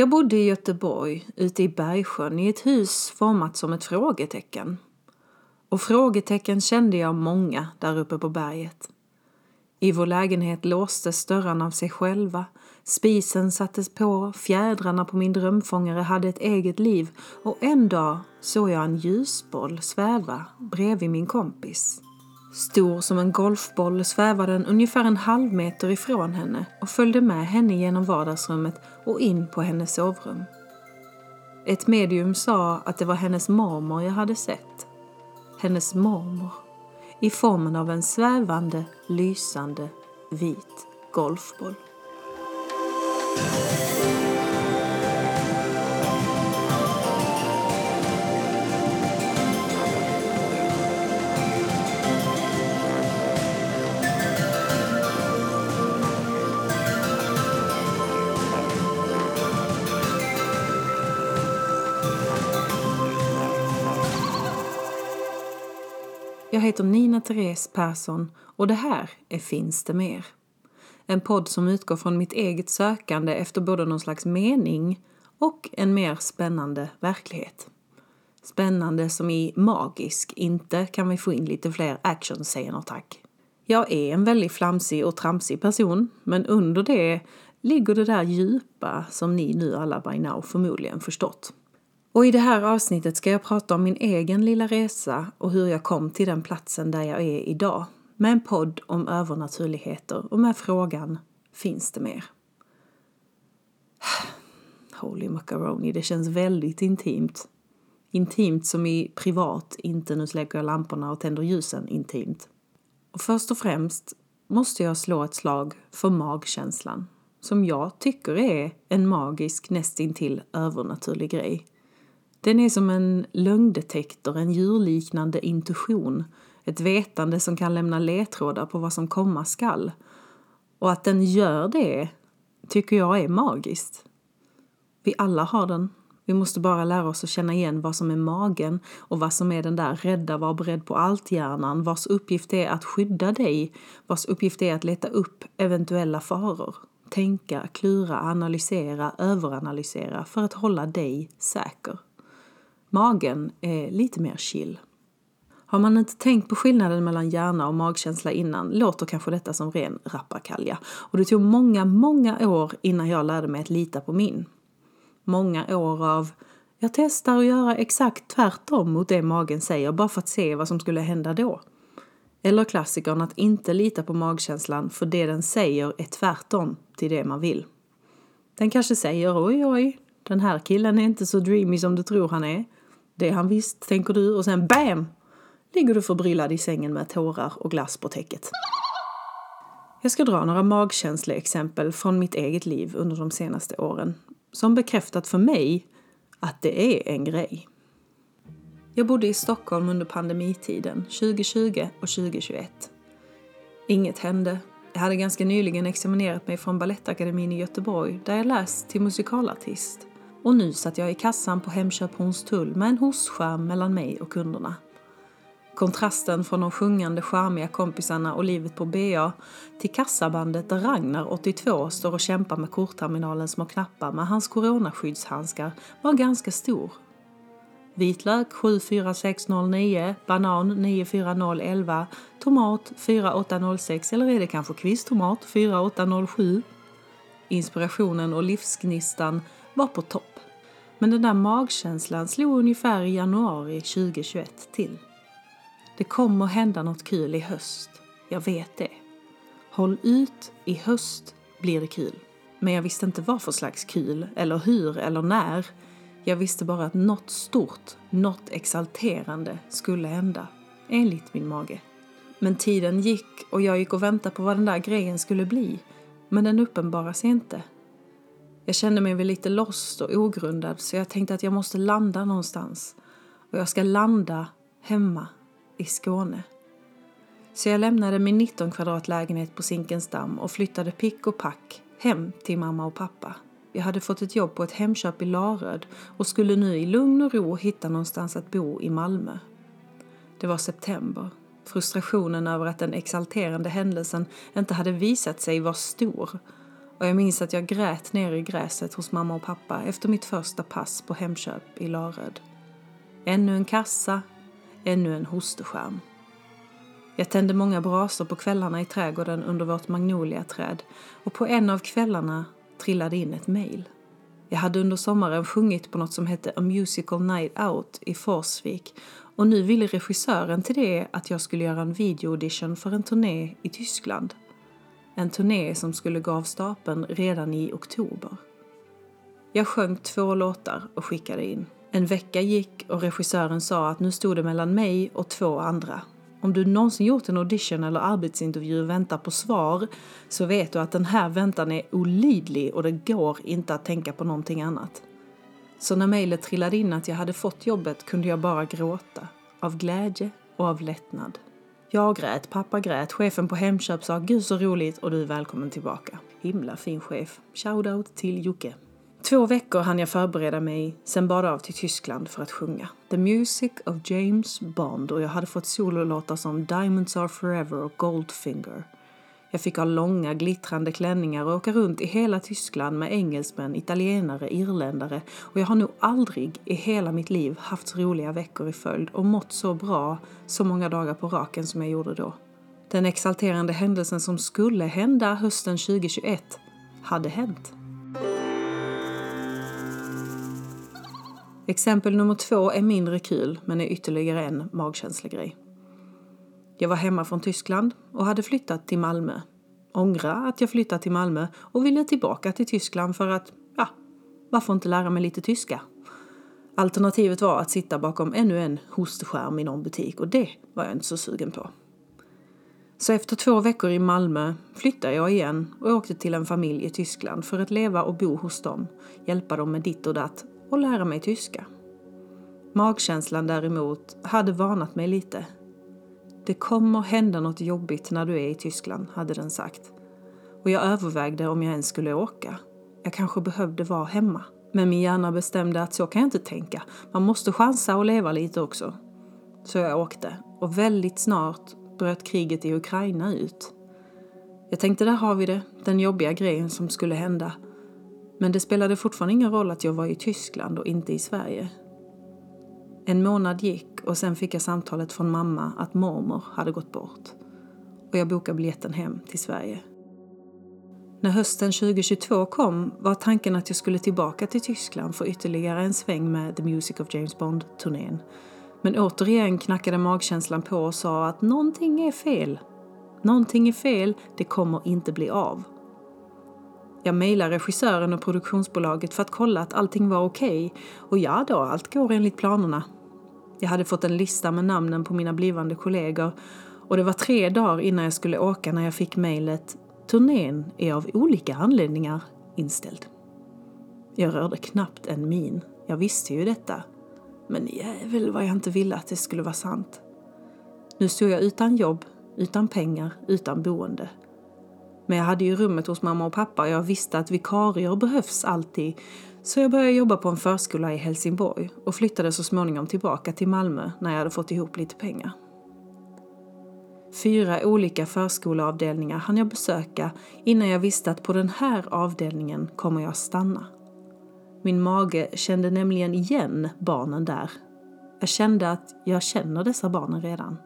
Jag bodde i Göteborg, ute i Bergsjön, i ett hus format som ett frågetecken. Och frågetecken kände jag många där uppe på berget. I vår lägenhet låstes dörrarna av sig själva, spisen sattes på, fjädrarna på min drömfångare hade ett eget liv och en dag såg jag en ljusboll sväva bredvid min kompis. Stor som en golfboll svävade den ungefär en halv meter ifrån henne och följde med henne genom vardagsrummet och in på hennes sovrum. Ett medium sa att det var hennes mormor jag hade sett. Hennes mormor i formen av en svävande, lysande, vit golfboll. Jag heter Nina Therese Persson och det här är Finns det mer? En podd som utgår från mitt eget sökande efter både någon slags mening och en mer spännande verklighet. Spännande som i magisk, inte kan vi få in lite fler actionscener tack. Jag är en väldigt flamsig och tramsig person, men under det ligger det där djupa som ni nu alla by now förmodligen förstått. Och i det här avsnittet ska jag prata om min egen lilla resa och hur jag kom till den platsen där jag är idag. Med en podd om övernaturligheter och med frågan Finns det mer? Holy macaroni, det känns väldigt intimt. Intimt som i privat, inte nu släcker jag lamporna och tänder ljusen intimt. Och först och främst måste jag slå ett slag för magkänslan. Som jag tycker är en magisk, nästintill övernaturlig grej. Den är som en lögndetektor, en djurliknande intuition, ett vetande som kan lämna ledtrådar på vad som komma skall. Och att den gör det tycker jag är magiskt. Vi alla har den. Vi måste bara lära oss att känna igen vad som är magen och vad som är den där rädda, var beredd på allt-hjärnan vars uppgift är att skydda dig, vars uppgift är att leta upp eventuella faror. Tänka, klura, analysera, överanalysera för att hålla dig säker. Magen är lite mer chill. Har man inte tänkt på skillnaden mellan hjärna och magkänsla innan låter kanske detta som ren rappakalja. Och det tog många, många år innan jag lärde mig att lita på min. Många år av jag testar att göra exakt tvärtom mot det magen säger bara för att se vad som skulle hända då. Eller klassikern att inte lita på magkänslan för det den säger är tvärtom till det man vill. Den kanske säger oj oj, den här killen är inte så dreamy som du tror han är. Det är han visst, tänker du, och sen BAM! Ligger du förbryllad i sängen med tårar och glass på täcket. Jag ska dra några magkänsleexempel från mitt eget liv under de senaste åren som bekräftat för mig att det är en grej. Jag bodde i Stockholm under pandemitiden 2020 och 2021. Inget hände. Jag hade ganska nyligen examinerat mig från Balettakademin i Göteborg där jag läst till musikalartist och nu satt jag i kassan på Hemköp Hornstull med en hostskärm mellan mig och kunderna. Kontrasten från de sjungande charmiga kompisarna och livet på BA till kassabandet där Ragnar, 82, står och kämpar med kortterminalens små knappar med hans coronaskyddshandskar var ganska stor. Vitlök 74609, banan 94011, tomat 4806 eller är det kanske kvisttomat 4807? Inspirationen och livsgnistan var på topp. Men den där magkänslan slog ungefär i januari 2021 till. Det kommer hända något kul i höst. Jag vet det. Håll ut, i höst blir det kul. Men jag visste inte vad för slags kul, eller hur, eller när. Jag visste bara att något stort, något exalterande skulle hända, enligt min mage. Men tiden gick och jag gick och väntade på vad den där grejen skulle bli. Men den uppenbarade sig inte. Jag kände mig väl lite lost och ogrundad så jag tänkte att jag måste landa någonstans. Och jag ska landa hemma i Skåne. Så jag lämnade min 19 kvadrat lägenhet på Zinkensdamm och flyttade pick och pack hem till mamma och pappa. Jag hade fått ett jobb på ett Hemköp i Laröd och skulle nu i lugn och ro hitta någonstans att bo i Malmö. Det var september. Frustrationen över att den exalterande händelsen inte hade visat sig var stor och jag minns att jag grät ner i gräset hos mamma och pappa efter mitt första pass på Hemköp i Laröd. Ännu en kassa, ännu en hosteskärm. Jag tände många brasor på kvällarna i trädgården under vårt magnoliaträd och på en av kvällarna trillade in ett mejl. Jag hade under sommaren sjungit på något som hette A Musical Night Out i Forsvik och nu ville regissören till det att jag skulle göra en videoaudition för en turné i Tyskland. En turné som skulle gå av stapeln redan i oktober. Jag sjöng två låtar och skickade in. En vecka gick och regissören sa att nu stod det mellan mig och två andra. Om du någonsin gjort en audition eller arbetsintervju och väntar på svar så vet du att den här väntan är olidlig och det går inte att tänka på någonting annat. Så när mejlet trillade in att jag hade fått jobbet kunde jag bara gråta. Av glädje och av lättnad. Jag grät, pappa grät, chefen på Hemköp sa “Gud så roligt och du är välkommen tillbaka”. Himla fin chef. Shoutout till Jocke. Två veckor hann jag förbereda mig, sen bad av till Tyskland för att sjunga. The Music of James Bond och jag hade fått sololåtar som Diamonds Are Forever och Goldfinger. Jag fick ha långa glittrande klänningar och åka runt i hela Tyskland med engelsmän, italienare, irländare och jag har nog aldrig i hela mitt liv haft så roliga veckor i följd och mått så bra så många dagar på raken som jag gjorde då. Den exalterande händelsen som skulle hända hösten 2021 hade hänt. Exempel nummer två är mindre kul men är ytterligare en magkänslegrej. Jag var hemma från Tyskland och hade flyttat till Malmö. Ångra att jag flyttat till Malmö och ville tillbaka till Tyskland för att, ja, varför inte lära mig lite tyska? Alternativet var att sitta bakom ännu en hostskärm i någon butik och det var jag inte så sugen på. Så efter två veckor i Malmö flyttade jag igen och åkte till en familj i Tyskland för att leva och bo hos dem, hjälpa dem med ditt och datt och lära mig tyska. Magkänslan däremot hade varnat mig lite. Det kommer hända något jobbigt när du är i Tyskland, hade den sagt. Och jag övervägde om jag ens skulle åka. Jag kanske behövde vara hemma. Men min hjärna bestämde att så kan jag inte tänka. Man måste chansa och leva lite också. Så jag åkte. Och väldigt snart bröt kriget i Ukraina ut. Jag tänkte, där har vi det. Den jobbiga grejen som skulle hända. Men det spelade fortfarande ingen roll att jag var i Tyskland och inte i Sverige. En månad gick och sen fick jag samtalet från mamma att mormor hade gått bort. Och jag bokade biljetten hem till Sverige. När hösten 2022 kom var tanken att jag skulle tillbaka till Tyskland för ytterligare en sväng med The Music of James Bond-turnén. Men återigen knackade magkänslan på och sa att någonting är fel. Någonting är fel, det kommer inte bli av. Jag mejlade regissören och produktionsbolaget för att kolla att allting var okej. Okay. Och ja då, allt går enligt planerna. Jag hade fått en lista med namnen på mina blivande kollegor och det var tre dagar innan jag skulle åka när jag fick mejlet Turnén är av olika anledningar inställd. Jag rörde knappt en min. Jag visste ju detta. Men jävel vad jag inte ville att det skulle vara sant. Nu stod jag utan jobb, utan pengar, utan boende. Men jag hade ju rummet hos mamma och pappa och jag visste att vikarier behövs alltid. Så jag började jobba på en förskola i Helsingborg och flyttade så småningom tillbaka till Malmö när jag hade fått ihop lite pengar. Fyra olika förskoleavdelningar hann jag besöka innan jag visste att på den här avdelningen kommer jag stanna. Min mage kände nämligen igen barnen där. Jag kände att jag känner dessa barnen redan.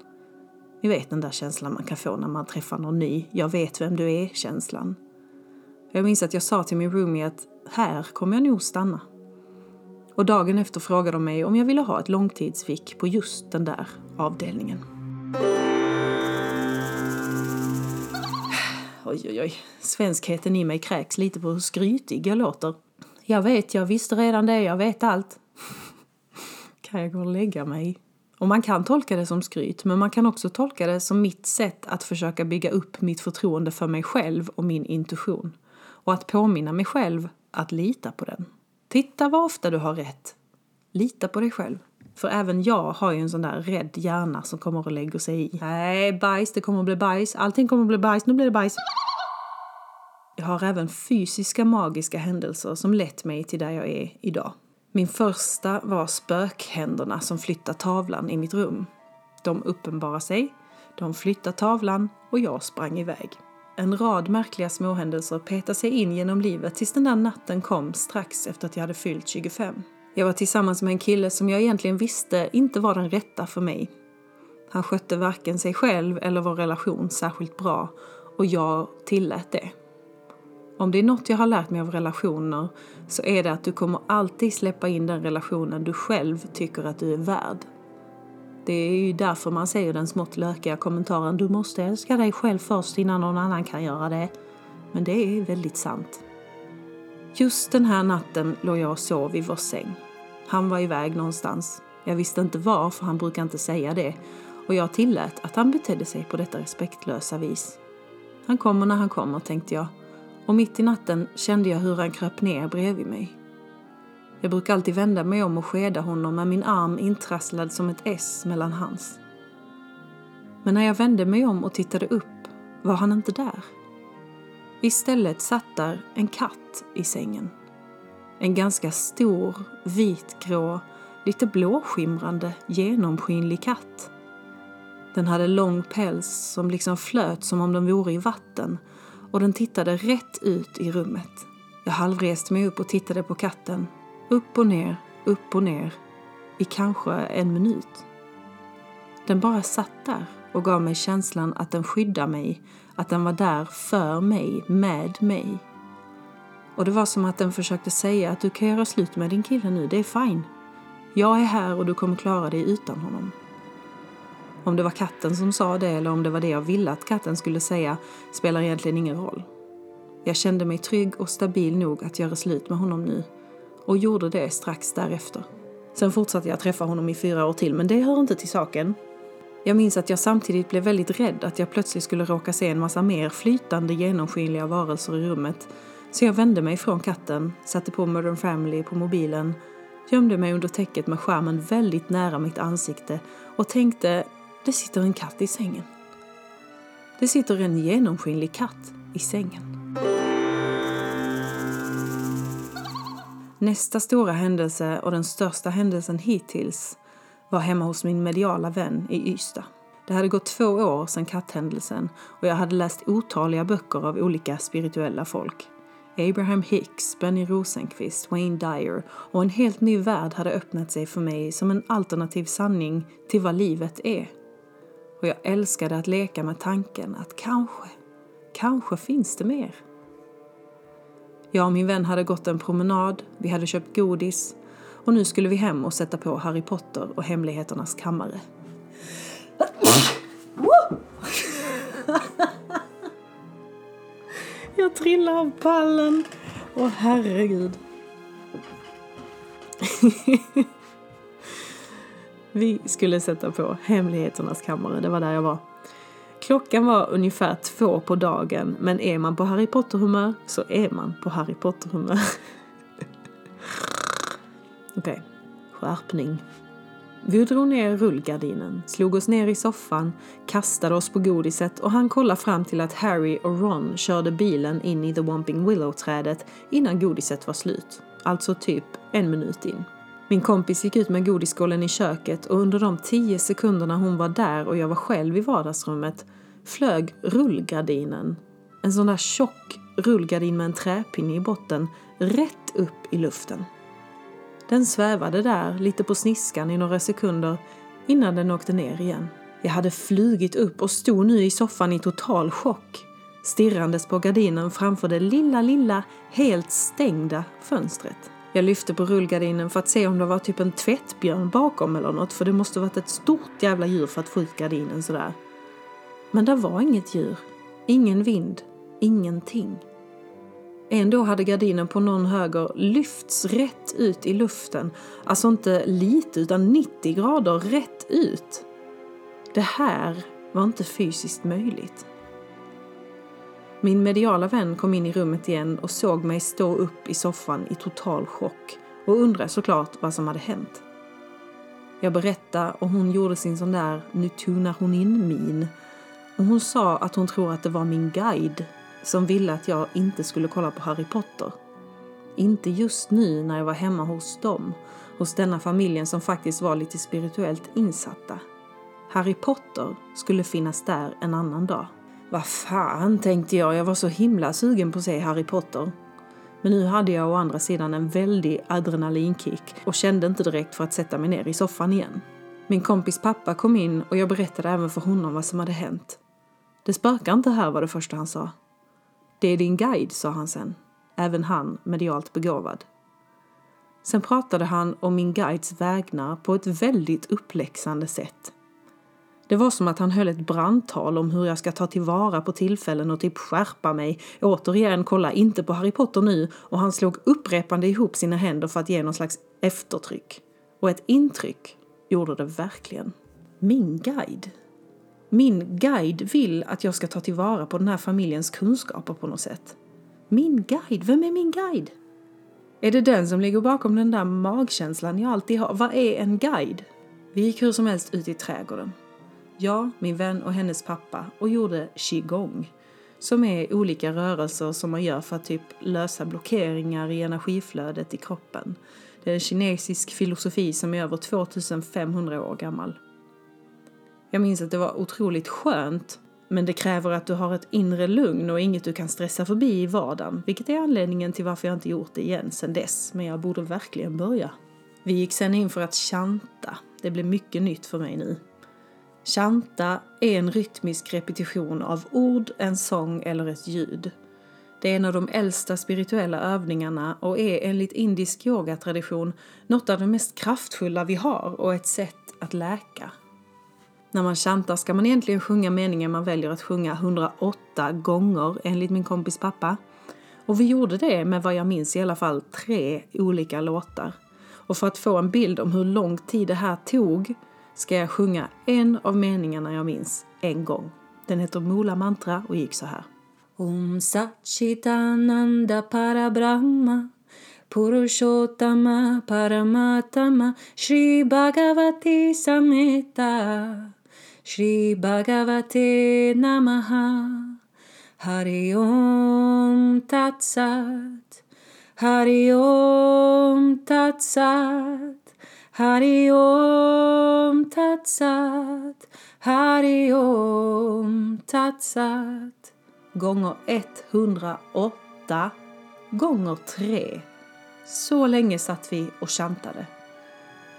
Ni vet den där känslan man kan få när man träffar någon ny. Jag vet vem du är-känslan. Jag minns att jag sa till min roomie att här kommer jag nog stanna. Och dagen efter frågade de mig om jag ville ha ett långtidsvik på just den där avdelningen. Oj, oj, oj. Svenskheten i mig kräks lite på hur skrytig jag låter. Jag vet, jag visste redan det, jag vet allt. kan jag gå och lägga mig? Och man kan tolka det som skryt, men man kan också tolka det som mitt sätt att försöka bygga upp mitt förtroende för mig själv och min intuition. Och att påminna mig själv att lita på den. Titta vad ofta du har rätt. Lita på dig själv. För även jag har ju en sån där rädd hjärna som kommer att lägga sig i. Nej, bajs, det kommer att bli bajs. Allting kommer att bli bajs, nu blir det bajs. Jag har även fysiska magiska händelser som lett mig till där jag är idag. Min första var spökhänderna som flyttar tavlan i mitt rum. De uppenbarar sig, de flyttar tavlan och jag sprang iväg. en rad märkliga småhändelser petade sig in genom livet tills den där natten kom strax efter att jag hade fyllt 25. Jag var tillsammans med en kille som jag egentligen visste inte var den rätta för mig. Han skötte varken sig själv eller vår relation särskilt bra och jag tillät det. Om det är något jag har lärt mig av relationer så är det att du kommer alltid släppa in den relationen du själv tycker att du är värd. Det är ju därför man säger den smått lökiga kommentaren du måste älska dig själv först innan någon annan kan göra det. Men det är väldigt sant. Just den här natten låg jag och sov i vår säng. Han var iväg någonstans. Jag visste inte var, för han brukar inte säga det. Och jag tillät att han betedde sig på detta respektlösa vis. Han kommer när han kommer, tänkte jag. Och mitt i natten kände jag hur han kröp ner bredvid mig. Jag brukar alltid vända mig om och skeda honom med min arm intrasslad som ett S mellan hans. Men när jag vände mig om och tittade upp var han inte där. Istället satt där en katt i sängen. En ganska stor, vitgrå, lite blåskimrande, genomskinlig katt. Den hade lång päls som liksom flöt som om den vore i vatten och den tittade rätt ut i rummet. Jag halvreste mig upp och tittade på katten upp och ner, upp och ner i kanske en minut. Den bara satt där och gav mig känslan att den skyddar mig, att den var där för mig, med mig. Och det var som att den försökte säga att du kan göra slut med din kille nu, det är fine. Jag är här och du kommer klara dig utan honom. Om det var katten som sa det eller om det var det jag ville att katten skulle säga spelar egentligen ingen roll. Jag kände mig trygg och stabil nog att göra slut med honom nu och gjorde det strax därefter. Sen fortsatte jag träffa honom i fyra år till, men det hör inte till saken. Jag minns att jag samtidigt blev väldigt rädd att jag plötsligt skulle råka se en massa mer flytande genomskinliga varelser i rummet. Så jag vände mig från katten, satte på Modern Family på mobilen, gömde mig under täcket med skärmen väldigt nära mitt ansikte och tänkte, det sitter en katt i sängen. Det sitter en genomskinlig katt i sängen. Nästa stora händelse och den största händelsen hittills var hemma hos min mediala vän i Ystad. Det hade gått två år sedan katthändelsen och jag hade läst otaliga böcker av olika spirituella folk. Abraham Hicks, Benny Rosenqvist, Wayne Dyer och en helt ny värld hade öppnat sig för mig som en alternativ sanning till vad livet är. Och jag älskade att leka med tanken att kanske, kanske finns det mer. Jag och min vän hade gått en promenad, vi hade köpt godis och nu skulle vi hem och sätta på Harry Potter och Hemligheternas kammare. Jag trillar av pallen. Åh herregud. vi skulle sätta på Hemligheternas kammare, det var där jag var. Klockan var ungefär två på dagen, men är man på Harry Potter-humör så är man på Harry Potter-humör. Okej, okay. skärpning. Vi drog ner rullgardinen, slog oss ner i soffan, kastade oss på godiset och han kollade fram till att Harry och Ron körde bilen in i The Womping Willow-trädet innan godiset var slut. Alltså typ en minut in. Min kompis gick ut med godisskålen i köket och under de tio sekunderna hon var där och jag var själv i vardagsrummet flög rullgardinen, en sån där tjock rullgardin med en träpinne i botten, rätt upp i luften. Den svävade där lite på sniskan i några sekunder innan den åkte ner igen. Jag hade flugit upp och stod nu i soffan i total chock, stirrandes på gardinen framför det lilla, lilla, helt stängda fönstret. Jag lyfte på rullgardinen för att se om det var typ en tvättbjörn bakom eller något för det måste varit ett stort jävla djur för att få ut gardinen sådär. Men det var inget djur, ingen vind, ingenting. Ändå hade gardinen på någon höger lyfts rätt ut i luften, alltså inte lite utan 90 grader rätt ut. Det här var inte fysiskt möjligt. Min mediala vän kom in i rummet igen och såg mig stå upp i soffan i total chock och undrade såklart vad som hade hänt. Jag berättade och hon gjorde sin sån där nu tunar hon in-min och hon sa att hon tror att det var min guide som ville att jag inte skulle kolla på Harry Potter. Inte just nu när jag var hemma hos dem, hos denna familjen som faktiskt var lite spirituellt insatta. Harry Potter skulle finnas där en annan dag. Vad fan, tänkte jag. Jag var så himla sugen på att se Harry Potter. Men nu hade jag å andra sidan en väldig adrenalinkick och kände inte direkt för att sätta mig ner i soffan igen. Min kompis pappa kom in och jag berättade även för honom vad som hade hänt. Det spökar inte här var det första han sa. Det är din guide, sa han sen. Även han medialt begåvad. Sen pratade han om min guides vägnar på ett väldigt uppläxande sätt. Det var som att han höll ett brandtal om hur jag ska ta tillvara på tillfällen och typ skärpa mig. Återigen, kolla inte på Harry Potter nu och han slog upprepande ihop sina händer för att ge någon slags eftertryck. Och ett intryck gjorde det verkligen. Min guide. Min guide vill att jag ska ta tillvara på den här familjens kunskaper på något sätt. Min guide? Vem är min guide? Är det den som ligger bakom den där magkänslan jag alltid har? Vad är en guide? Vi gick hur som helst ut i trädgården. Jag, min vän och hennes pappa och gjorde qigong. Som är olika rörelser som man gör för att typ lösa blockeringar i energiflödet i kroppen. Det är en kinesisk filosofi som är över 2500 år gammal. Jag minns att det var otroligt skönt men det kräver att du har ett inre lugn och inget du kan stressa förbi i vardagen, vilket är anledningen till varför jag inte gjort det igen sen dess, men jag borde verkligen börja. Vi gick sen in för att chanta. Det blev mycket nytt för mig nu. Chanta är en rytmisk repetition av ord, en sång eller ett ljud. Det är en av de äldsta spirituella övningarna och är enligt indisk yogatradition något av det mest kraftfulla vi har och ett sätt att läka. När man chantar ska man egentligen sjunga meningen man väljer att sjunga 108 gånger enligt min kompis pappa. Och vi gjorde det med vad jag minns i alla fall tre olika låtar. Och för att få en bild om hur lång tid det här tog ska jag sjunga en av meningarna jag minns en gång. Den heter Mula Mantra och gick så här. Om Satchitananda Parabrahma Purushottama Paramatama Shri Bhagavati Sameta Shri Bhagavate Namaha Hari Om Tatsat Hari Om Tatsat Hari Om tatsat, Hari Om tatsat. Gånger 108 gånger 3. Så länge satt vi och chantade.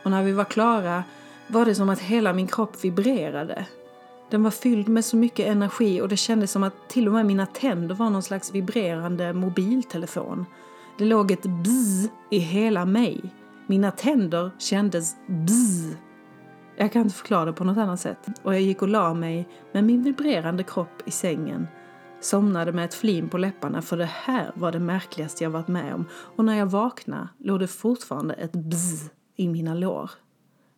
Och när vi var klara var det som att hela min kropp vibrerade. Den var fylld med så mycket energi och det kändes som att till och med mina tänder var någon slags vibrerande mobiltelefon. Det låg ett bzz i hela mig. Mina tänder kändes bzz. Jag kan inte förklara det på något annat sätt. Och jag gick och la mig med min vibrerande kropp i sängen. Somnade med ett flin på läpparna för det här var det märkligaste jag varit med om. Och när jag vaknade låg det fortfarande ett bzz i mina lår.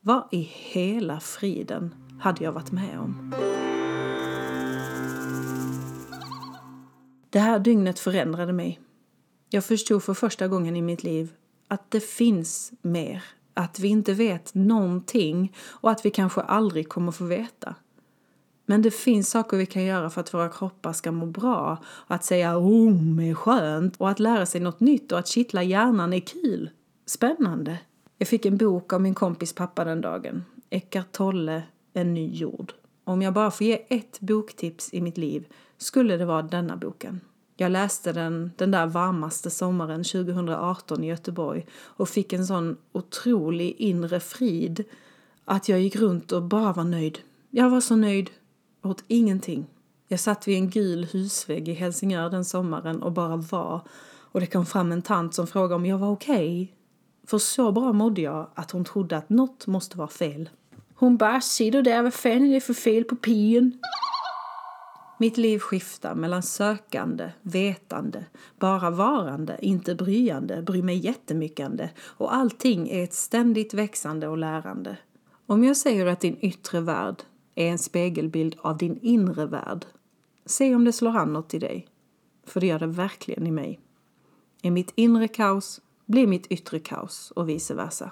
Vad i hela friden hade jag varit med om? Det här dygnet förändrade mig. Jag förstod för första gången i mitt liv att det finns mer. Att vi inte vet någonting och att vi kanske aldrig kommer få veta. Men det finns saker vi kan göra för att våra kroppar ska må bra. Att säga om är skönt och att lära sig något nytt och att kittla hjärnan är kul. Spännande. Jag fick en bok av min kompis pappa den dagen. Eckart Tolle, En ny jord. Om jag bara får ge ett boktips i mitt liv skulle det vara denna boken. Jag läste den den där varmaste sommaren 2018 i Göteborg och fick en sån otrolig inre frid att jag gick runt och bara var nöjd. Jag var så nöjd åt ingenting. Jag satt vid en gul husvägg i Helsingör den sommaren och bara var och det kom fram en tant som frågade om jag var okej. Okay. För så bra mådde jag att hon trodde att något måste vara fel. Hon bara, ser du där, vad fan är det för fel på pien? Mitt liv skiftar mellan sökande, vetande, bara varande, inte bryande, bry mig jättemyckande och allting är ett ständigt växande och lärande. Om jag säger att din yttre värld är en spegelbild av din inre värld, se om det slår an något i dig. För det gör det verkligen i mig. Är mitt inre kaos blir mitt yttre kaos och vice versa.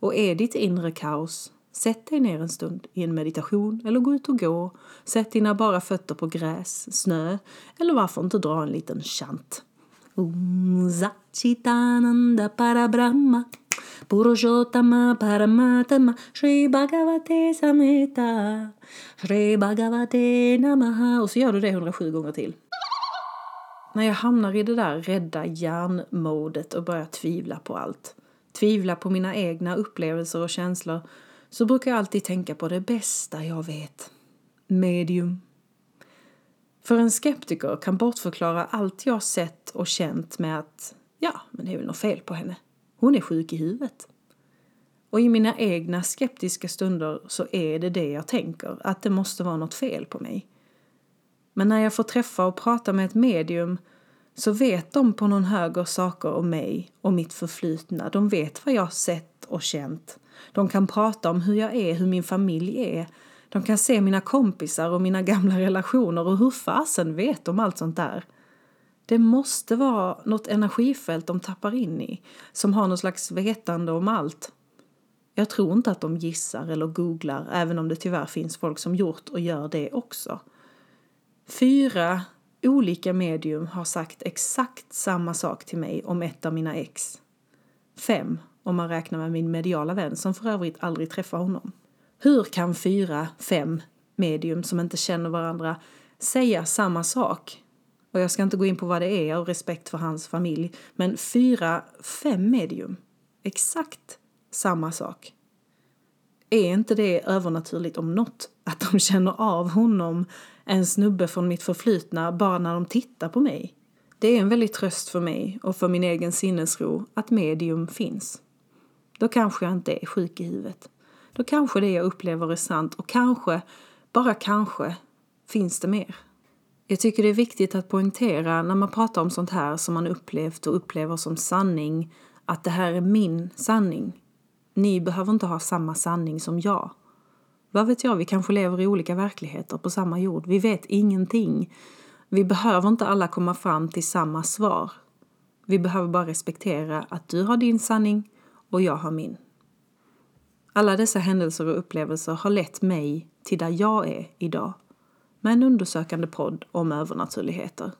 Och är ditt inre kaos Sätt dig ner en stund i en meditation eller gå ut och gå. Sätt dina bara fötter på gräs, snö eller varför inte dra en liten chant. Om Satchitananda Parabrahma Purushottama Paramatama Shri Bhagavate Samhita Shri Bhagavate Namaha och så gör du det 107 gånger till. När jag hamnar i det där rädda hjärnmodet och börjar tvivla på allt, tvivla på mina egna upplevelser och känslor, så brukar jag alltid tänka på det bästa jag vet. Medium. För en skeptiker kan bortförklara allt jag sett och känt med att ja, men det är väl något fel på henne. Hon är sjuk i huvudet. Och i mina egna skeptiska stunder så är det det jag tänker, att det måste vara något fel på mig. Men när jag får träffa och prata med ett medium så vet de på någon höger saker om mig och mitt förflutna. De vet vad jag sett och känt. De kan prata om hur jag är, hur min familj är. De kan se mina kompisar och mina gamla relationer och hur fasen vet de allt sånt där? Det måste vara något energifält de tappar in i som har någon slags vetande om allt. Jag tror inte att de gissar eller googlar, även om det tyvärr finns folk som gjort och gör det också. Fyra olika medium har sagt exakt samma sak till mig om ett av mina ex. Fem om man räknar med min mediala vän som för övrigt aldrig träffar honom. Hur kan fyra, fem medium som inte känner varandra säga samma sak? Och jag ska inte gå in på vad det är av respekt för hans familj, men fyra, fem medium, exakt samma sak. Är inte det övernaturligt om något? Att de känner av honom, en snubbe från mitt förflutna, bara när de tittar på mig? Det är en väldig tröst för mig och för min egen sinnesro att medium finns. Då kanske jag inte är sjuk i huvudet. Då kanske det jag upplever är sant och kanske, bara kanske, finns det mer. Jag tycker det är viktigt att poängtera när man pratar om sånt här som man upplevt och upplever som sanning, att det här är min sanning. Ni behöver inte ha samma sanning som jag. Vad vet jag, vi kanske lever i olika verkligheter på samma jord. Vi vet ingenting. Vi behöver inte alla komma fram till samma svar. Vi behöver bara respektera att du har din sanning och jag har min. Alla dessa händelser och upplevelser har lett mig till där jag är idag med en undersökande podd om övernaturligheter.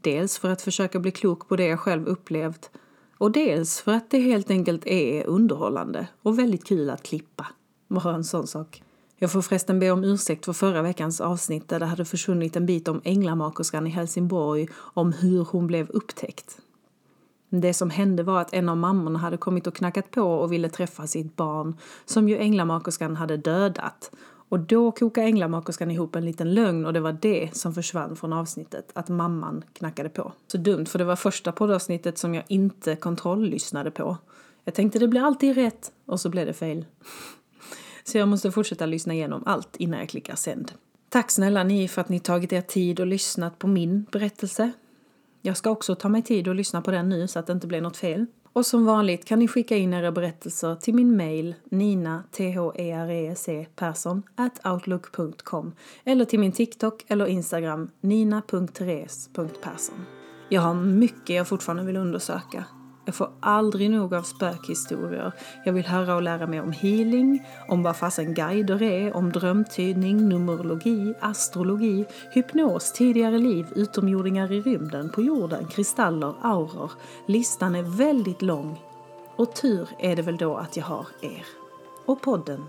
Dels för att försöka bli klok på det jag själv upplevt och dels för att det helt enkelt är underhållande och väldigt kul att klippa. Bara en sån sak. Jag får förresten be om ursäkt för förra veckans avsnitt där det hade försvunnit en bit om änglamakerskan i Helsingborg om hur hon blev upptäckt. Det som hände var att en av mammorna hade kommit och knackat på och ville träffa sitt barn som ju änglamakerskan hade dödat. Och då kokade änglamakerskan ihop en liten lögn och det var det som försvann från avsnittet, att mamman knackade på. Så dumt, för det var första poddavsnittet som jag inte kontrolllyssnade på. Jag tänkte det blir alltid rätt och så blev det fel. Så jag måste fortsätta lyssna igenom allt innan jag klickar sänd. Tack snälla ni för att ni tagit er tid och lyssnat på min berättelse. Jag ska också ta mig tid att lyssna på den nu så att det inte blir något fel. Och som vanligt kan ni skicka in era berättelser till min mail nina outlook.com eller till min TikTok eller Instagram nina.therese.persson. Jag har mycket jag fortfarande vill undersöka. Jag får aldrig nog av spökhistorier. Jag vill höra och lära mig om healing, om vad fasen guider är, om drömtydning, numerologi, astrologi, hypnos, tidigare liv, utomjordingar i rymden, på jorden, kristaller, auror. Listan är väldigt lång. Och tur är det väl då att jag har er. Och podden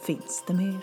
Finns det mer?